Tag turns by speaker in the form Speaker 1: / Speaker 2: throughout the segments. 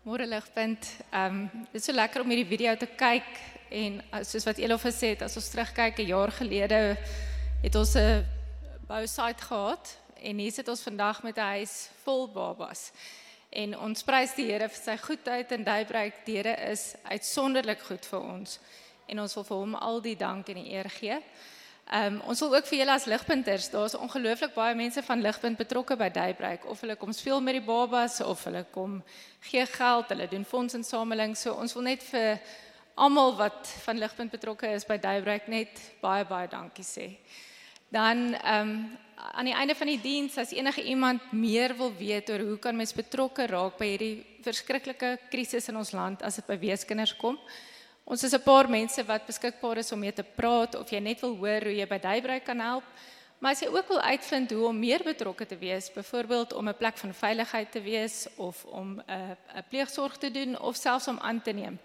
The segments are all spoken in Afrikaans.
Speaker 1: Môre ligpunt. Ehm um, dit is so lekker om hierdie video te kyk en uh, soos wat Elof gesê het, as ons terugkyk 'n jaar gelede het ons 'n bousite gehad en hier sit ons vandag met 'n huis vol babas. En ons prys die Here vir sy goedheid en daybreek. Die Here is uitsonderlik goed vir ons en ons wil vir hom al die dank en die eer gee. Ehm um, ons wil ook vir julle as ligpunters, daar's ongelooflik baie mense van ligpunt betrokke by Daybreak of hulle kom speel met die babas of hulle kom gee geld, hulle doen fondsinsameling. So ons wil net vir almal wat van ligpunt betrokke is by Daybreak net baie baie dankie sê. Dan ehm um, aan die einde van die diens as enige iemand meer wil weet oor hoe kan mens betrokke raak by hierdie verskriklike krisis in ons land as dit by weeskinders kom, Ons is 'n paar mense wat beskikbaar is om mee te praat of jy net wil hoor hoe jy by Daybreak kan help. Maar as jy ook wil uitvind hoe om meer betrokke te wees, byvoorbeeld om 'n plek van veiligheid te wees of om 'n uh, 'n pleegsorg te doen of selfs om aan te neem.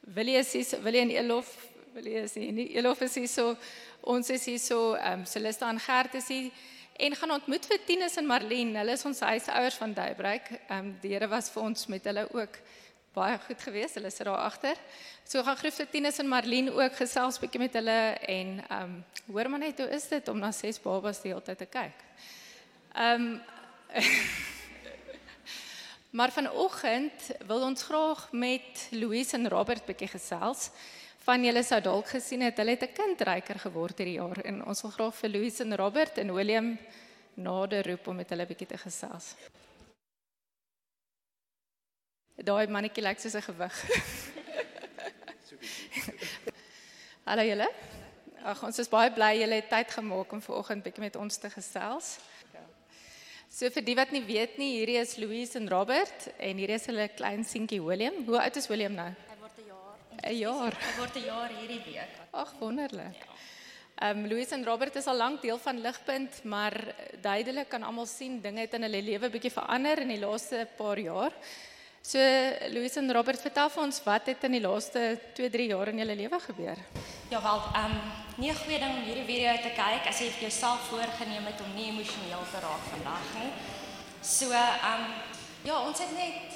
Speaker 1: Wil jy sies wil jy in Elof wil jy sien nie Elof is hier so ons is hier so ehm um, Celeste en Gert is hier en gaan ontmoet vir Tinus en Marlene. Hulle is ons huisouers van Daybreak. Ehm um, die Here was vir ons met hulle ook baie goed geweest. Hulle sit daar agter. So gaan groef vir Tinus en Marlene ook gesels bietjie met hulle en ehm um, hoor maar net hoe is dit om na ses babas die hele tyd te kyk. Ehm um, Maar vanoggend wil ons graag met Louise en Robert bietjie gesels. Van julle sou dalk gesien het, hulle het 'n kind ryker geword hierdie jaar en ons wil graag vir Louise en Robert en William nader roep om met hulle bietjie te gesels. Daai mannetjie lyk soos 'n gewig. Hallo julle. Ag ons is baie bly julle het tyd gemaak om vanoggend bietjie met ons te gesels. So vir die wat nie weet nie, hierdie is Louise en Robert en hierdie is hulle klein seentjie William. Hoe oud is William nou?
Speaker 2: Hy word 'n jaar.
Speaker 1: 'n Jaar.
Speaker 2: Hy word 'n jaar hierdie week.
Speaker 1: Ag wonderlik. Ehm um, Louise en Robert is al lank deel van Ligpunt, maar duidelik kan almal sien dinge het in hulle lewe bietjie verander in die laaste paar jaar. So Louise en Robert, vertel vir ons wat het in die laaste 2-3 jaar in julle lewe gebeur?
Speaker 2: Ja wel, ehm um, nie 'n goeie ding om hierdie video te kyk as jy vir jouself voorgenem het om nie emosioneel te raak vandag nie. So ehm um, ja, ons het net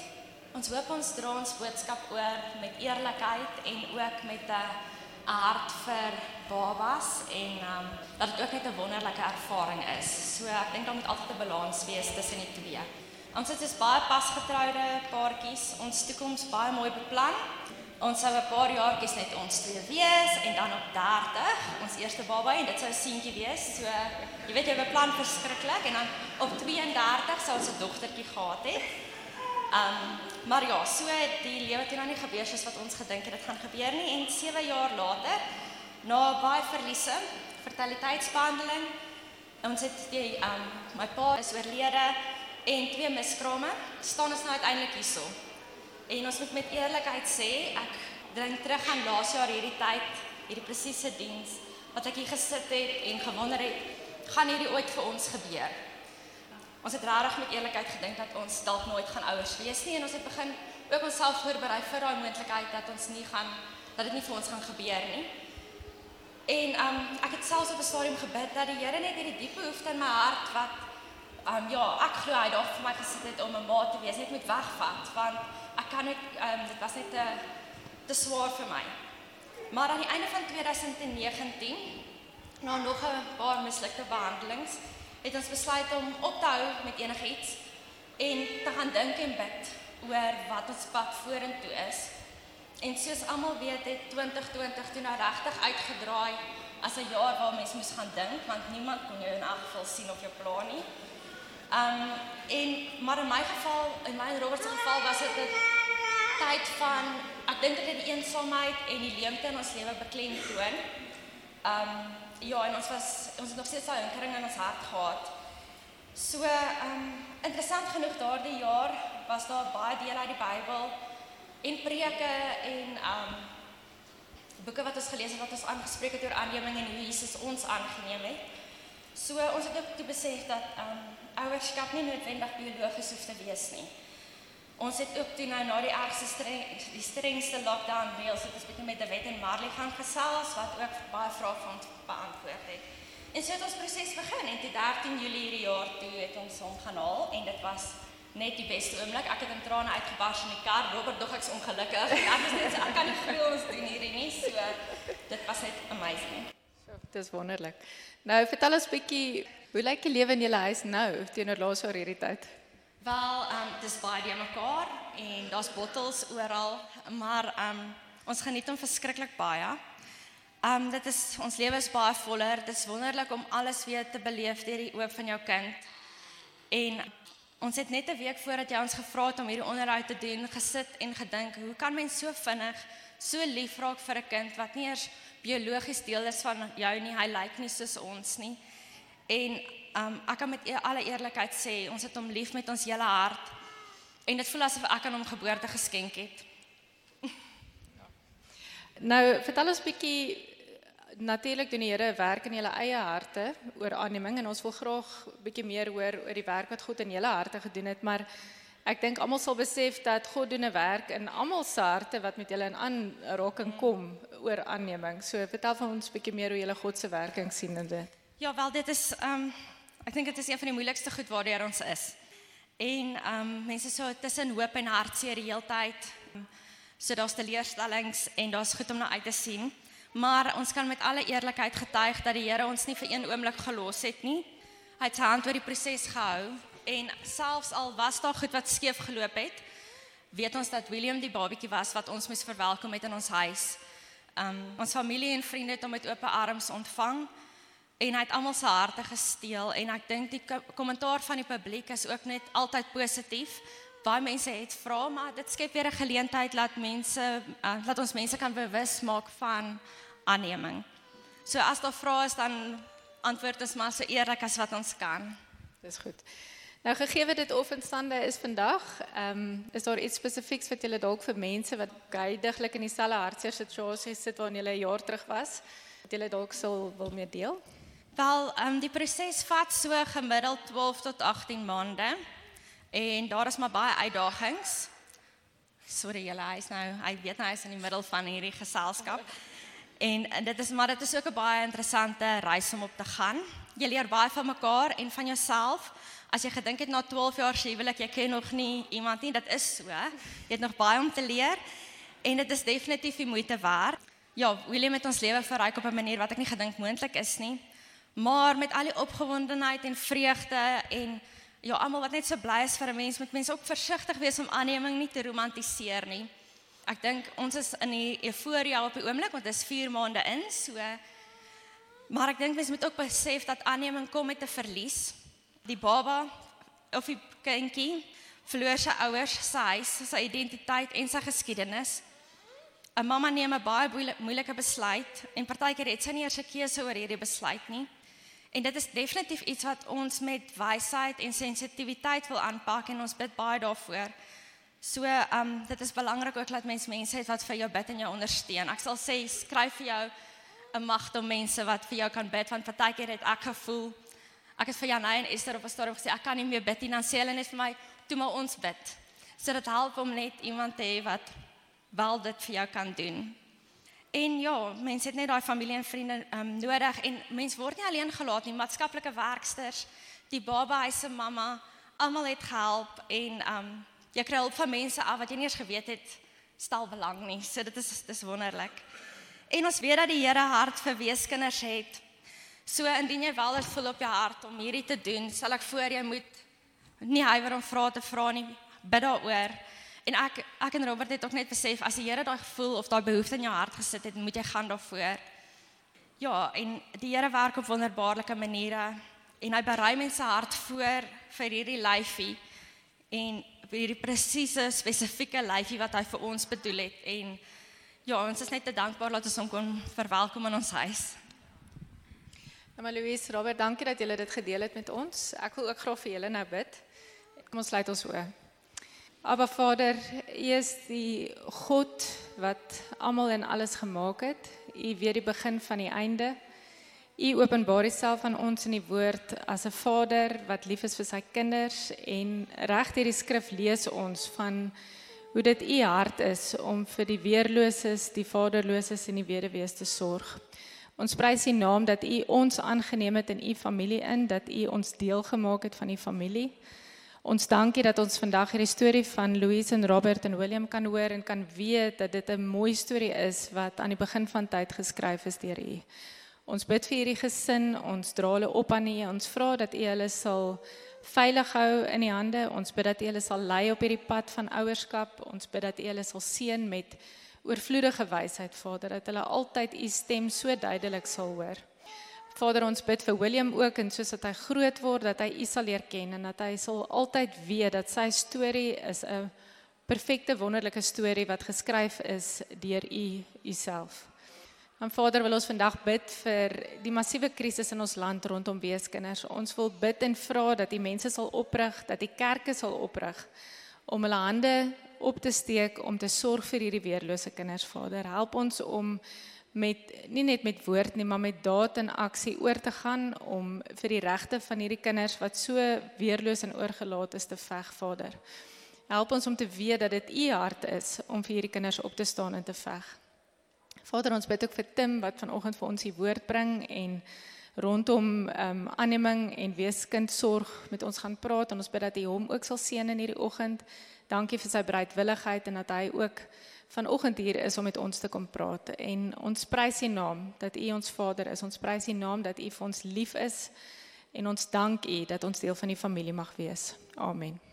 Speaker 2: ons hoop ons dra ons boodskap oor met eerlikheid en ook met 'n 'n hart vir babas en ehm um, dat dit ook net 'n wonderlike ervaring is. So ek dink daar moet altyd 'n balans wees tussen die twee. Ons het 'n baie pasgetroude paartjies, ons toekoms baie mooi beplan. Ons sou 'n paar jaartjies net ons twee wees en dan op 30 ons eerste baba en dit sou 'n seentjie wees. So jy weet jy beplan verskriklik en dan op 32 sou ons 'n dogtertjie gehad het. Um maar ja, so die lewe het nou nie gebeur soos wat ons gedink het dit gaan gebeur nie en 7 jaar later na baie verliese, fertiliteitsbehandeling, ons het die um my pa is oorlede en twee miskrame, staan ons nou uiteindelik hierso. En ons moet met eerlikheid sê, ek dink terug aan laas jaar hierdie tyd, hierdie presiese diens wat ek hier gesit het en gewonder het, gaan hierdie ooit vir ons gebeur? Ons het regtig met eerlikheid gedink dat ons dalk nooit gaan ouers wees nie en ons het begin ook onsself voorberei vir daai moontlikheid dat ons nie gaan dat dit nie vir ons gaan gebeur nie. En um ek het selfs op 'n stadium gebid dat die Here net hierdie diepe behoefte in my hart wat um, ja, ek glo hy daar vir my gesit het om 'n ma te wees, net met wegvat want ek kan net um, dit was net te te swaar vir my. Maar aan die einde van 2019 na nog 'n paar mislukte behandelings het ons besluit om op te hou met enigiets en te gaan dink en bid oor wat ons pad vorentoe is. En soos almal weet, het 2020 toe nou regtig uitgedraai as 'n jaar waar mense moes gaan dink want niemand kon jou in elk geval sien of jou plan nie. Um en maar in my geval, in my en Robert se geval was dit 'n tyd van ek dink dit het die eensaamheid en die leemte in ons lewe beklemtoon. Um ja, en ons was ons het nog steeds daai hinkering in ons hart gehad. So um interessant genoeg daardie jaar was daar baie dele uit die Bybel en preke en um boeke wat ons gelees het wat ons aangespreek het oor aanneming en hoe Jesus ons aangeneem het. So ons het ook toe besef dat um ouerskap nie noodwendig biologies hoef te wees nie. Ons het ook toe nou na die ergste streng die strengste lockdown reëls het ons bietjie met Dewet en Marley gaan gesels wat ook baie vrae van ons beantwoord het. En so het ons proses begin en toe 13 Julie hierdie jaar toe het ons hom gaan haal en dit was net die beste oomblik. Ek het in trane uitgebars in die kar. Robert dog ek's ongelukkig. Ek was net so ek kan nie glo ons doen hierdie nie. So dit was net amazing.
Speaker 1: Dis wonderlik. Nou vertel ons bietjie, hoe lyk die lewe in julle huis nou teenoor laas jaar hierdie tyd?
Speaker 2: Wel, ehm um, dis baie die mekaar en daar's bottels oral, maar ehm um, ons geniet hom verskriklik baie. Ehm um, dit is ons lewe is baie voller. Dit is wonderlik om alles weer te beleef deur die oë van jou kind. En ons het net 'n week voordat jy ons gevra het om hierdie onderhoud te doen, gesit en gedink, hoe kan mens so vinnig so lief raak vir 'n kind wat nie eers biologies deel is van jou nie. Hy lyk nie soos ons nie. En um ek kan met e alle eerlikheid sê, ons het hom lief met ons hele hart. En dit voel asof ek aan hom geboorte geskenk het.
Speaker 1: Nou, vertel ons bietjie natuurlik doen die Here werk in julle eie harte oor aanneming en ons wil graag bietjie meer hoor oor die werk wat God in julle harte gedoen het, maar ek dink almal sal besef dat God doen 'n werk in almal se harte wat met julle in aanraking kom oor aanneming. So vertel vir ons bietjie meer hoe julle God se werking sien in dit.
Speaker 2: Ja, wel dit is um ek dink dit is een van die moeilikste goed waartoe ons is. En um mense so tussen hoop en hartseer die heeltyd. So daar's teleurstellings en daar's goed om na uit te sien. Maar ons kan met alle eerlikheid getuig dat die Here ons nie vir een oomblik gelos het nie. Hy het sy hand oor die proses gehou en selfs al was daar goed wat skeef geloop het, weet ons dat William die babatjie was wat ons moes verwelkom het in ons huis. Um ons familie en vriende het hom met oop arms ontvang en hy het almal se harte gesteel en ek dink die kommentaar van die publiek is ook net altyd positief baie mense het vra maar dit skep weer 'n geleentheid laat mense uh, laat ons mense kan bewus maak van aanneming. So as daar vrae is dan antwoord ons maar so eerlik as wat ons kan.
Speaker 1: Dis goed. Nou gegee dit offenstande is vandag, ehm um, is daar iets spesifieks wat julle dalk vir mense wat geidiglik in dieselfde hartseer situasie sit waarin julle 'n jaar terug was, wat julle dalk sal wil mee deel?
Speaker 2: Wel, ehm um, die proses vat so gemiddeld 12 tot 18 maande. En daar is maar baie uitdagings. Sorry julle, hy is nou, hy weet nou hy is in die middel van hierdie geselskap. En, en dit is maar dit is ook 'n baie interessante reis om op te gaan. Jy leer baie van mekaar en van jouself. As jy gedink het na 12 jaar se huwelik, jy ken nog nie iemand nie, dit is so. Jy het nog baie om te leer en dit is definitief die moeite werd. Ja, William het ons lewe verryk op 'n manier wat ek nie gedink moontlik is nie. Maar met al die opgewondenheid en vreugde en ja, almal wat net so bly is vir 'n mens, moet mense ook versigtig wees om aanneming nie te romantiseer nie. Ek dink ons is in die euforia op die oomblik want dit is 4 maande in, so maar ek dink mense moet ook besef dat aanneming kom met 'n verlies. Die baba of die kindjie verloor sy ouers, sy huis, sy identiteit en sy geskiedenis. 'n Mamma neem 'n baie moeilike besluit en partykeer het sy nie eers 'n keuse oor hierdie besluit nie. En dit is definitief iets wat ons met wysheid en sensitiwiteit wil aanpak en ons bid baie daarvoor. So, ehm um, dit is belangrik ook dat mens mense het wat vir jou bid en jou ondersteun. Ek sal sê skryf vir jou 'n magte mense wat vir jou kan bid want partykeer het ek gevoel ek het vir Janay en Esther op 'n stadium gesê ek kan nie meer bid nie dan sê hulle net vir my toe maar ons bid. So dit help om net iemand te hê wat wel dit vir jou kan doen. En ja, mense het net daai familie en vriende um, nodig en mense word nie alleen gelaat nie, maatskaplike werksters, die baba hy se mamma, almal het gehelp en um jy kry hulp van mense af wat jy nie eens geweet het stel belang nie. So dit is dis wonderlik. En ons weet dat die Here hart vir weeskinders het. So indien jy wel dit voel op jou hart om hierdie te doen, sal ek voor jy moet nie huiwer om vrae te vra nie, bid daaroor. En ek ek en Robert het ook net besef as die Here daai gevoel of daai behoefte in jou hart gesit het, moet jy gaan daarvoor. Ja, en die Here werk op wonderbaarlike maniere en hy berei mense hart voor vir hierdie lyfie en vir hierdie presiese spesifieke lyfie wat hy vir ons bedoel het en ja, ons is net te dankbaar dat ons hom kon verwelkom in ons huis.
Speaker 1: Nou maar Louise, Robert, dankie dat julle dit gedeel het met ons. Ek wil ook graag vir julle nou bid. Kom ons sluit ons oë. Aba Vader, U is die God wat almal en alles gemaak het. U weet die begin van die einde. U openbaar Uself aan ons in die woord as 'n Vader wat lief is vir sy kinders en reg deur die skrif lees ons van hoe dit U hart is om vir die weerloses, die vaderloses en die weduwees te sorg. Ons prys U naam dat U ons aangeneem het in U familie in, dat U ons deel gemaak het van U familie. Ons dankie dat ons vandag hierdie storie van Louise en Robert en William kan hoor en kan weet dat dit 'n mooi storie is wat aan die begin van tyd geskryf is deur U. Ons bid vir hierdie gesin, ons dra hulle op aan U. Ons vra dat U hulle sal veilig hou in die hande. Ons bid dat U hulle sal lei op hierdie pad van ouerskap. Ons bid dat U hulle sal seën met oorvloedige wysheid, Vader, dat hulle altyd U stem so duidelik sal hoor. Vader, ons bid vir William ook en soos dat hy groot word, dat hy U sal leer ken en dat hy sal altyd weet dat sy storie is 'n perfekte wonderlike storie wat geskryf is deur U Uself. En Vader, wil ons vandag bid vir die massiewe krisis in ons land rondom weeskinders. Ons wil bid en vra dat die mense sal oprig, dat die kerke sal oprig om hulle hande op te steek om te sorg vir hierdie weerlose kinders, Vader. Help ons om met nie net met woord nie, maar met daad en aksie oor te gaan om vir die regte van hierdie kinders wat so weerloos en oorgelaat is te veg, Vader. Help ons om te weet dat dit U hart is om vir hierdie kinders op te staan en te veg. Vader, ons bid ook vir Tim wat vanoggend vir ons die woord bring en rondom ehm um, aanneming en weeskindsorg met ons gaan praat en ons bid dat hy hom ook sal seën in hierdie oggend. Dankie vir sy bereidwilligheid en dat hy ook vanoggend hier is om met ons te kom praat. En ons prys U naam dat U ons Vader is. Ons prys U naam dat U vir ons lief is en ons dank U dat ons deel van die familie mag wees. Amen.